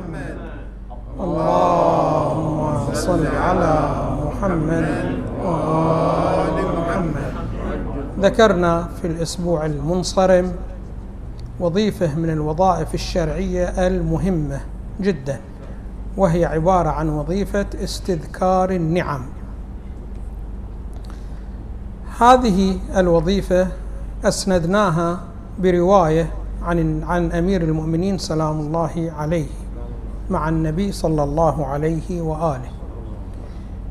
محمد. اللهم صل على محمد وآل محمد. ذكرنا في الأسبوع المنصرم وظيفة من الوظائف الشرعية المهمة جدا وهي عبارة عن وظيفة استذكار النعم. هذه الوظيفة أسندناها برواية عن عن أمير المؤمنين سلام الله عليه. مع النبي صلى الله عليه وآله.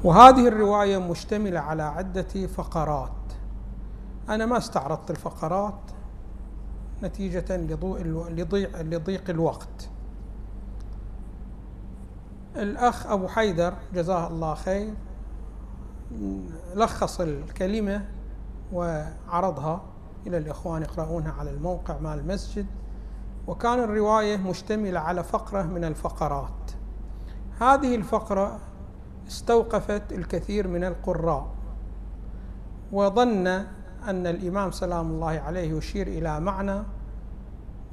وهذه الرواية مشتملة على عدة فقرات. أنا ما استعرضت الفقرات نتيجة لضيق, لضيق الوقت. الأخ أبو حيدر جزاه الله خير لخص الكلمة وعرضها. إلى الإخوان يقرؤونها على الموقع مال المسجد. وكان الرواية مشتملة على فقرة من الفقرات. هذه الفقرة استوقفت الكثير من القراء وظن أن الإمام سلام الله عليه يشير إلى معنى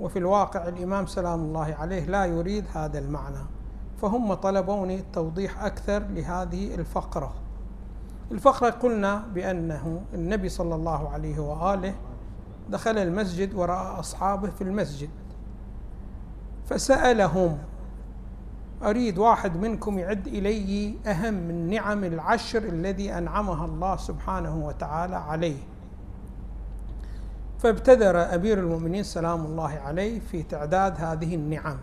وفي الواقع الإمام سلام الله عليه لا يريد هذا المعنى فهم طلبوني توضيح أكثر لهذه الفقرة. الفقرة قلنا بأنه النبي صلى الله عليه وآله دخل المسجد ورأى أصحابه في المسجد. فسألهم أريد واحد منكم يعد إلي أهم النعم العشر الذي أنعمها الله سبحانه وتعالى عليه. فابتدر أمير المؤمنين سلام الله عليه في تعداد هذه النعم.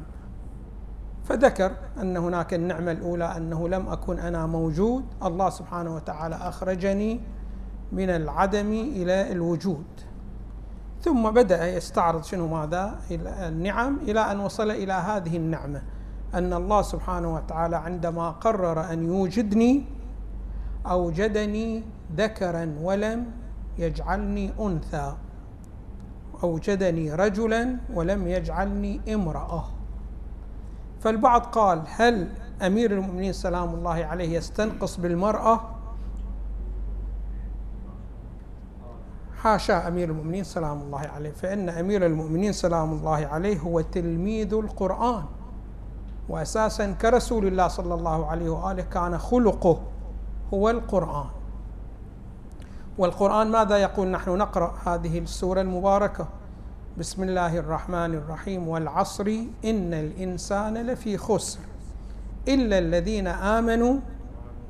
فذكر أن هناك النعمة الأولى أنه لم أكن أنا موجود الله سبحانه وتعالى أخرجني من العدم إلى الوجود. ثم بدأ يستعرض شنو ماذا؟ النعم إلى أن وصل إلى هذه النعمة. أن الله سبحانه وتعالى عندما قرر أن يوجدني أوجدني ذكرا ولم يجعلني أنثى. أوجدني رجلا ولم يجعلني امرأة. فالبعض قال هل أمير المؤمنين سلام الله عليه يستنقص بالمرأة؟ حاشا أمير المؤمنين سلام الله عليه. فإن أمير المؤمنين سلام الله عليه هو تلميذ القرآن. وأساسا كرسول الله صلى الله عليه وآله كان خلقه هو القرآن. والقرآن ماذا يقول؟ نحن نقرأ هذه السورة المباركة. بسم الله الرحمن الرحيم. والعصر إن الإنسان لفي خسر إلا الذين آمنوا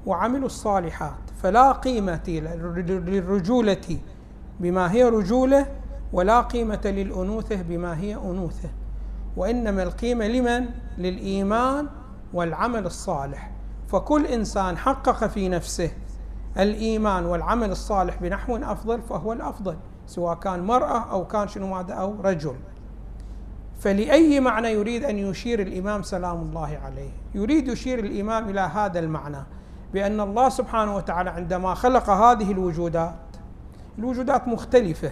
وعملوا الصالحات. فلا قيمة للرجولة بما هي رجولة ولا قيمة للأنوثة بما هي أنوثة وإنما القيمة لمن؟ للإيمان والعمل الصالح. فكل إنسان حقق في نفسه الإيمان والعمل الصالح بنحو أفضل فهو الأفضل سواء كان مرأة أو كان شنو ماذا أو رجل. فلأي معنى يريد أن يشير الإمام سلام الله عليه؟ يريد يشير الإمام إلى هذا المعنى بأن الله سبحانه وتعالى عندما خلق هذه الوجودات الوجودات مختلفة.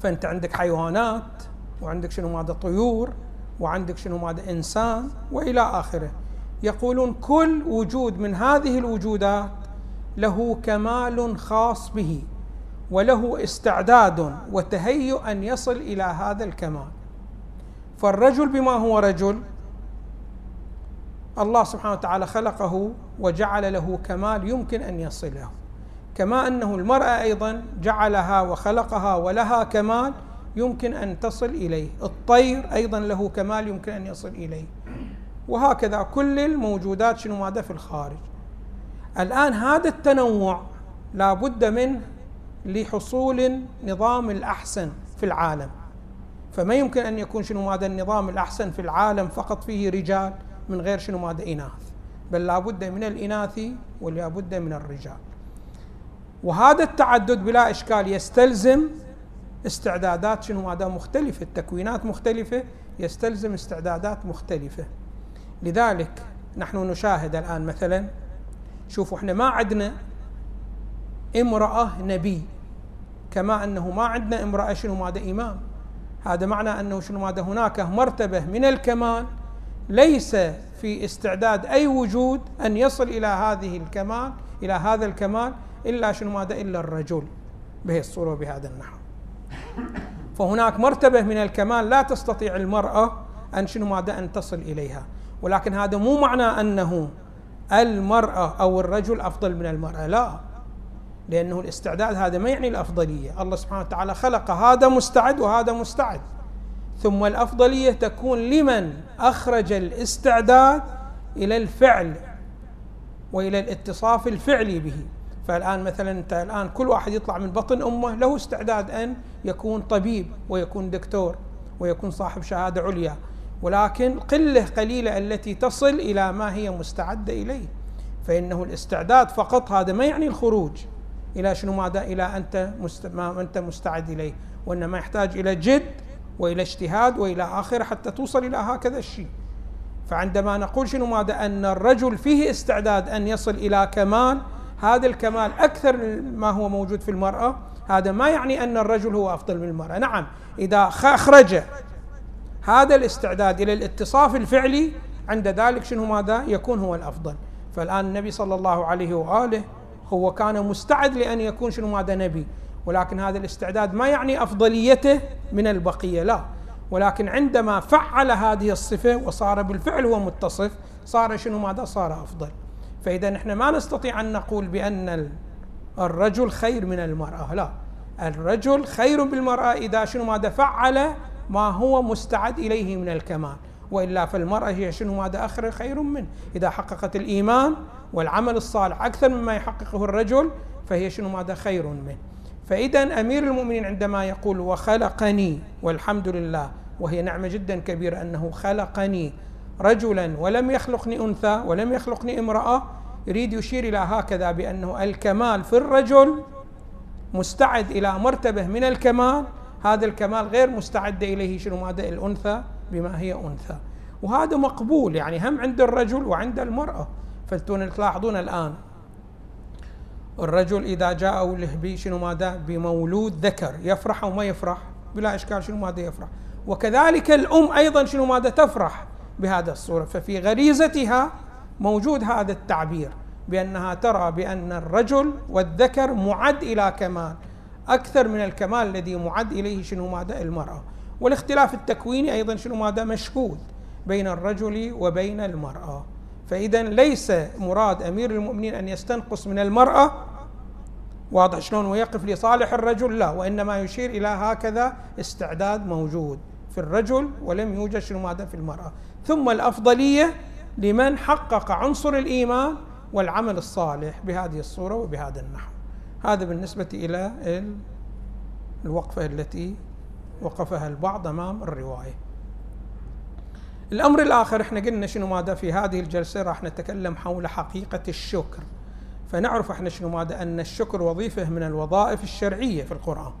فأنت عندك حيوانات وعندك شنو ماذا طيور وعندك شنو ماذا إنسان وإلى آخره. يقولون كل وجود من هذه الوجودات له كمال خاص به وله استعداد وتهيؤ أن يصل إلى هذا الكمال. فالرجل بما هو رجل الله سبحانه وتعالى خلقه وجعل له كمال يمكن أن يصله. كما أنه المرأة أيضا جعلها وخلقها ولها كمال يمكن أن تصل إليه. الطير أيضا له كمال يمكن أن يصل إليه. وهكذا كل الموجودات شنو ماذا في الخارج. الآن هذا التنوع لا بد منه لحصول النظام الأحسن في العالم. فما يمكن أن يكون شنو هذا النظام الأحسن في العالم فقط فيه رجال من غير شنو هذا إناث. بل لابد من الإناث ولابد من الرجال. وهذا التعدد بلا إشكال يستلزم استعدادات. شنو؟ هذا مختلفة التكوينات مختلفة يستلزم استعدادات مختلفة. لذلك نحن نشاهد الآن مثلا شوفوا إحنا ما عندنا امرأة نبي كما أنه ما عندنا امرأة شنو؟ ماذا إمام. هذا معنى أنه شنو؟ ماذا هناك مرتبة من الكمال. ليس في استعداد أي وجود أن يصل إلى هذه الكمال. إلى هذا الكمال إلا شنو ماذا؟ إلا الرجل بهي الصورة وبهذا النحو. فهناك مرتبة من الكمال لا تستطيع المرأة أن شنو ماذا؟ أن تصل إليها. ولكن هذا مو معنى أنه المرأة أو الرجل أفضل من المرأة لا. لأنه الاستعداد هذا ما يعني الأفضلية. الله سبحانه وتعالى خلق هذا مستعد وهذا مستعد. ثم الأفضلية تكون لمن أخرج الاستعداد إلى الفعل. وإلى الاتصاف الفعلي به. فالآن مثلا أنت الآن كل واحد يطلع من بطن أمه له استعداد أن يكون طبيب ويكون دكتور ويكون صاحب شهادة عليا. ولكن قلة قليلة التي تصل إلى ما هي مستعدة إليه. فإنه الاستعداد فقط هذا ما يعني الخروج إلى شنو ماذا؟ إلى أنت مست... ما أنت مستعد إليه. وإنما يحتاج إلى جد وإلى اجتهاد وإلى آخرة حتى توصل إلى هكذا الشيء. فعندما نقول شنو ماذا؟ أن الرجل فيه استعداد أن يصل إلى كمال. هذا الكمال أكثر ما هو موجود في المرأة. هذا ما يعني أن الرجل هو أفضل من المرأة. نعم إذا أخرج هذا الاستعداد إلى الاتصاف الفعلي عند ذلك شنو ماذا؟ يكون هو الأفضل. فالآن النبي صلى الله عليه وآله هو كان مستعد لأن يكون شنو ماذا؟ نبي. ولكن هذا الاستعداد ما يعني أفضليته من البقية. لا ولكن عندما فعل هذه الصفة وصار بالفعل هو متصف صار شنو ماذا؟ صار أفضل. فإذا نحن ما نستطيع أن نقول بأن الرجل خير من المرأة لا. الرجل خير بالمرأة إذا شنو ماذا؟ فعل ما هو مستعد إليه من الكمال. وإلا فالمرأة هي شنو ماذا؟ آخر خير منه. إذا حققت الإيمان والعمل الصالح أكثر مما يحققه الرجل فهي شنو ماذا؟ خير منه. فإذا أمير المؤمنين عندما يقول وخلقني والحمد لله وهي نعمة جدا كبيرة أنه خلقني رجلا ولم يخلقني أنثى ولم يخلقني امرأة يريد يشير إلى هكذا بأنه الكمال في الرجل مستعد إلى مرتبة من الكمال. هذا الكمال غير مستعد إليه شنو؟ ماذا الأنثى بما هي أنثى. وهذا مقبول يعني هم عند الرجل وعند المرأة. فتلاحظون الآن الرجل إذا جاء له شنو ماذا؟ بمولود ذكر يفرح أو ما يفرح؟ بلا إشكال شنو ماذا يفرح؟ وكذلك الأم أيضا شنو ماذا تفرح بهذا الصورة؟ ففي غريزتها موجود هذا التعبير بأنها ترى بأن الرجل والذكر معد إلى كمال. أكثر من الكمال الذي معد إليه شنو ماذا؟ المرأة. والاختلاف التكويني أيضا شنو ماذا؟ مشهود بين الرجل وبين المرأة. فاذا ليس مراد أمير المؤمنين أن يستنقص من المرأة. واضح شلون ويقف لصالح الرجل؟ لا وإنما يشير إلى هكذا استعداد موجود. في الرجل ولم يوجد شنو ماذا في المرأة. ثم الأفضلية لمن حقق عنصر الإيمان والعمل الصالح بهذه الصورة وبهذا النحو. هذا بالنسبة إلى الوقفة التي وقفها البعض أمام الرواية. الأمر الآخر إحنا قلنا شنو ماذا في هذه الجلسة راح نتكلم حول حقيقة الشكر. فنعرف إحنا شنو ماذا أن الشكر وظيفة من الوظائف الشرعية في القرآن.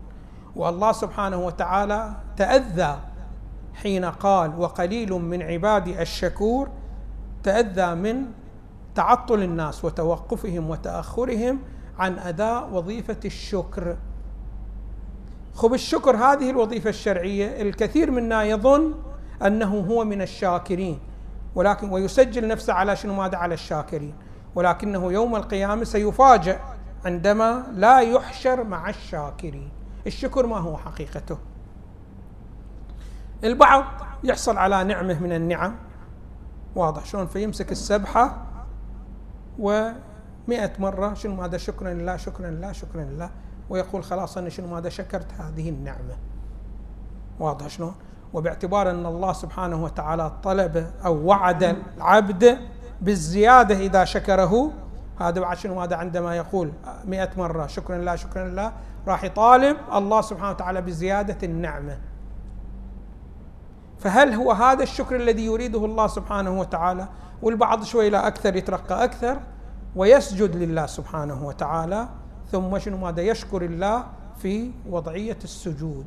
والله سبحانه وتعالى تأذى حين قال وقليل من عبادي الشكور تأذى من تعطل الناس وتوقفهم وتأخرهم عن أداء وظيفة الشكر. خب الشكر هذه الوظيفة الشرعية الكثير منا يظن أنه هو من الشاكرين ولكن ويسجل نفسه على شنو؟ ماذا على الشاكرين. ولكنه يوم القيامة سيفاجأ عندما لا يحشر مع الشاكرين. الشكر ما هو حقيقته. البعض يحصل على نعمه من النعم. واضح. شلون؟ فيمسك السبحة ومئة مرة شنو ماذا؟ شكرا لله شكرا لله شكرا لله ويقول خلاص أنا شنو ماذا؟ شكرت هذه النعمة. واضح شلون؟ وباعتبار أن الله سبحانه وتعالى طلب أو وعد العبد بالزيادة إذا شكره. هذا بعد شنو هذا عندما يقول مئة مرة شكرا لله شكرا لله راح يطالب الله سبحانه وتعالى بزيادة النعمة. فهل هو هذا الشكر الذي يريده الله سبحانه وتعالى؟ والبعض شوي لا أكثر يترقى أكثر. ويسجد لله سبحانه وتعالى ثم شنو ماذا؟ يشكر الله في وضعية السجود.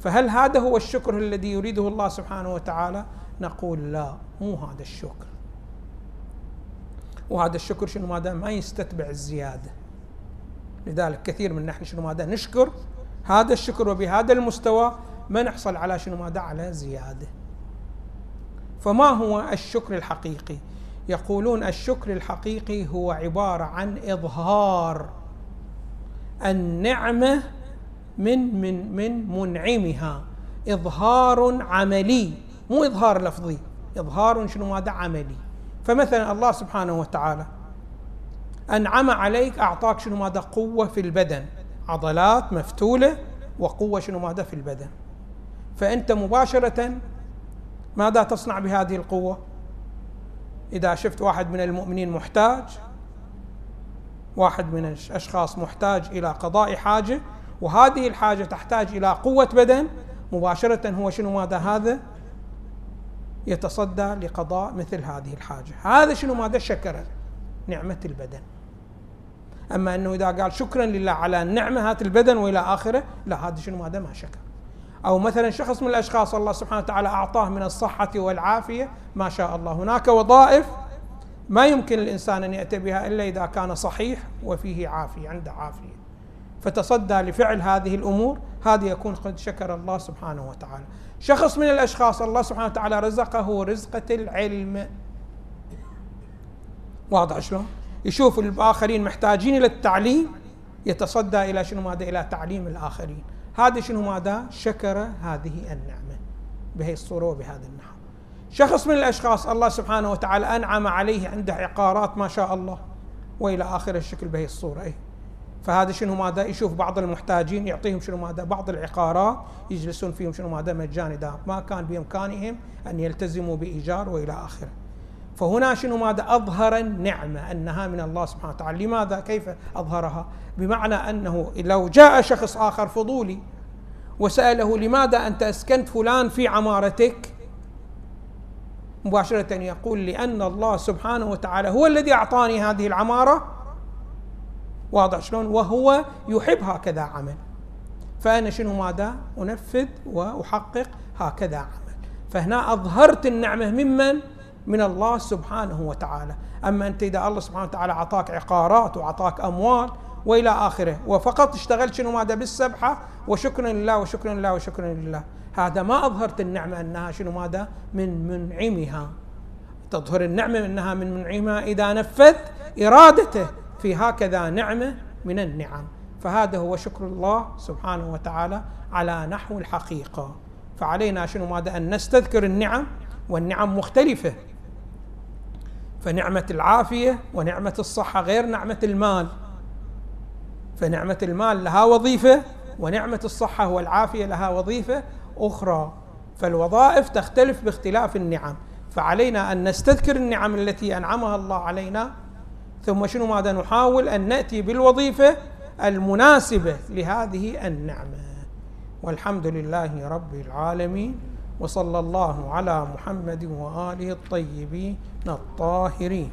فهل هذا هو الشكر الذي يريده الله سبحانه وتعالى؟ نقول لا مو هذا الشكر. وهذا الشكر شنو ماذا؟ ما يستتبع الزيادة. لذلك كثير من نحن شنو ماذا؟ نشكر هذا الشكر وبهذا المستوى ما نحصل على شنو؟ ماذا على زيادة. فما هو الشكر الحقيقي؟ يقولون الشكر الحقيقي هو عبارة عن إظهار النعمة من من من منعمها. إظهار عملي مو إظهار لفظي إظهار شنو؟ ماذا عملي. فمثلا الله سبحانه وتعالى أنعم عليك أعطاك شنو؟ ماذا قوة في البدن. عضلات مفتولة وقوة شنو؟ ماذا في البدن. فأنت مباشرة ماذا تصنع بهذه القوة؟ إذا شفت واحد من المؤمنين محتاج واحد من الأشخاص محتاج إلى قضاء حاجة وهذه الحاجة تحتاج إلى قوة بدن مباشرة هو شنو ماذا هذا؟ يتصدى لقضاء مثل هذه الحاجة. هذا شنو ماذا؟ شكر نعمة البدن. أما أنه إذا قال شكرا لله على النعمة هات البدن وإلى آخرة لا هذا شنو ماذا؟ ما شكر. أو مثلا شخص من الأشخاص الله سبحانه وتعالى أعطاه من الصحة والعافية ما شاء الله. هناك وظائف ما يمكن الإنسان أن يأتي بها إلا إذا كان صحيح وفيه عافية عنده عافية. فتصدى لفعل هذه الأمور هذا يكون قد شكر الله سبحانه وتعالى. شخص من الأشخاص الله سبحانه وتعالى رزقه رزقة العلم. واضح شلون؟ يشوف الآخرين محتاجين إلى التعليم يتصدى إلى شنو؟ ماذا؟ إلى تعليم الآخرين. هذا شنو ماذا؟ شكر هذه النعمة. بهي الصورة وبهذا النحو. شخص من الأشخاص الله سبحانه وتعالى أنعم عليه عنده عقارات ما شاء الله. وإلى آخر الشكل بهي الصورة إيه؟ فهذا شنو ماذا؟ يشوف بعض المحتاجين يعطيهم شنو ماذا؟ بعض العقارات يجلسون فيهم شنو ماذا؟ مجاني ما كان بإمكانهم أن يلتزموا بإيجار وإلى آخره. فهنا شنو ماذا؟ أظهر النعمة أنها من الله سبحانه وتعالى. لماذا؟ كيف أظهرها؟ بمعنى أنه لو جاء شخص آخر فضولي وسأله لماذا أنت أسكنت فلان في عمارتك؟ مباشرة يقول لأن الله سبحانه وتعالى هو الذي أعطاني هذه العمارة. واضح شلون؟ وهو يحب هكذا عمل. فأنا شنو ماذا؟ أنفذ وأحقق هكذا عمل. فهنا أظهرت النعمة ممن؟ من الله سبحانه وتعالى. أما أنت إذا الله سبحانه وتعالى أعطاك عقارات وأعطاك أموال وإلى آخره وفقط اشتغلت شنو ماذا بالسبحة؟ وشكرا لله وشكرا لله وشكرا لله. هذا ما أظهرت النعمة أنها شنو ماذا؟ من منعمها. تظهر النعمة أنها من منعمها إذا نفذت إرادته في هكذا نعمة من النعم. فهذا هو شكر الله سبحانه وتعالى على نحو الحقيقة. فعلينا شنو ماذا؟ أن نستذكر النعم والنعم مختلفة. فنعمة العافية ونعمة الصحة غير نعمة المال. فنعمة المال لها وظيفة ونعمة الصحة والعافية لها وظيفة أخرى. فالوظائف تختلف باختلاف النعم. فعلينا أن نستذكر النعم التي أنعمها الله علينا ثم شنو ماذا نحاول؟ أن نأتي بالوظيفة المناسبة لهذه النعمة. والحمد لله رب العالمين. وصلى الله على محمد وآله الطيبين الطاهرين.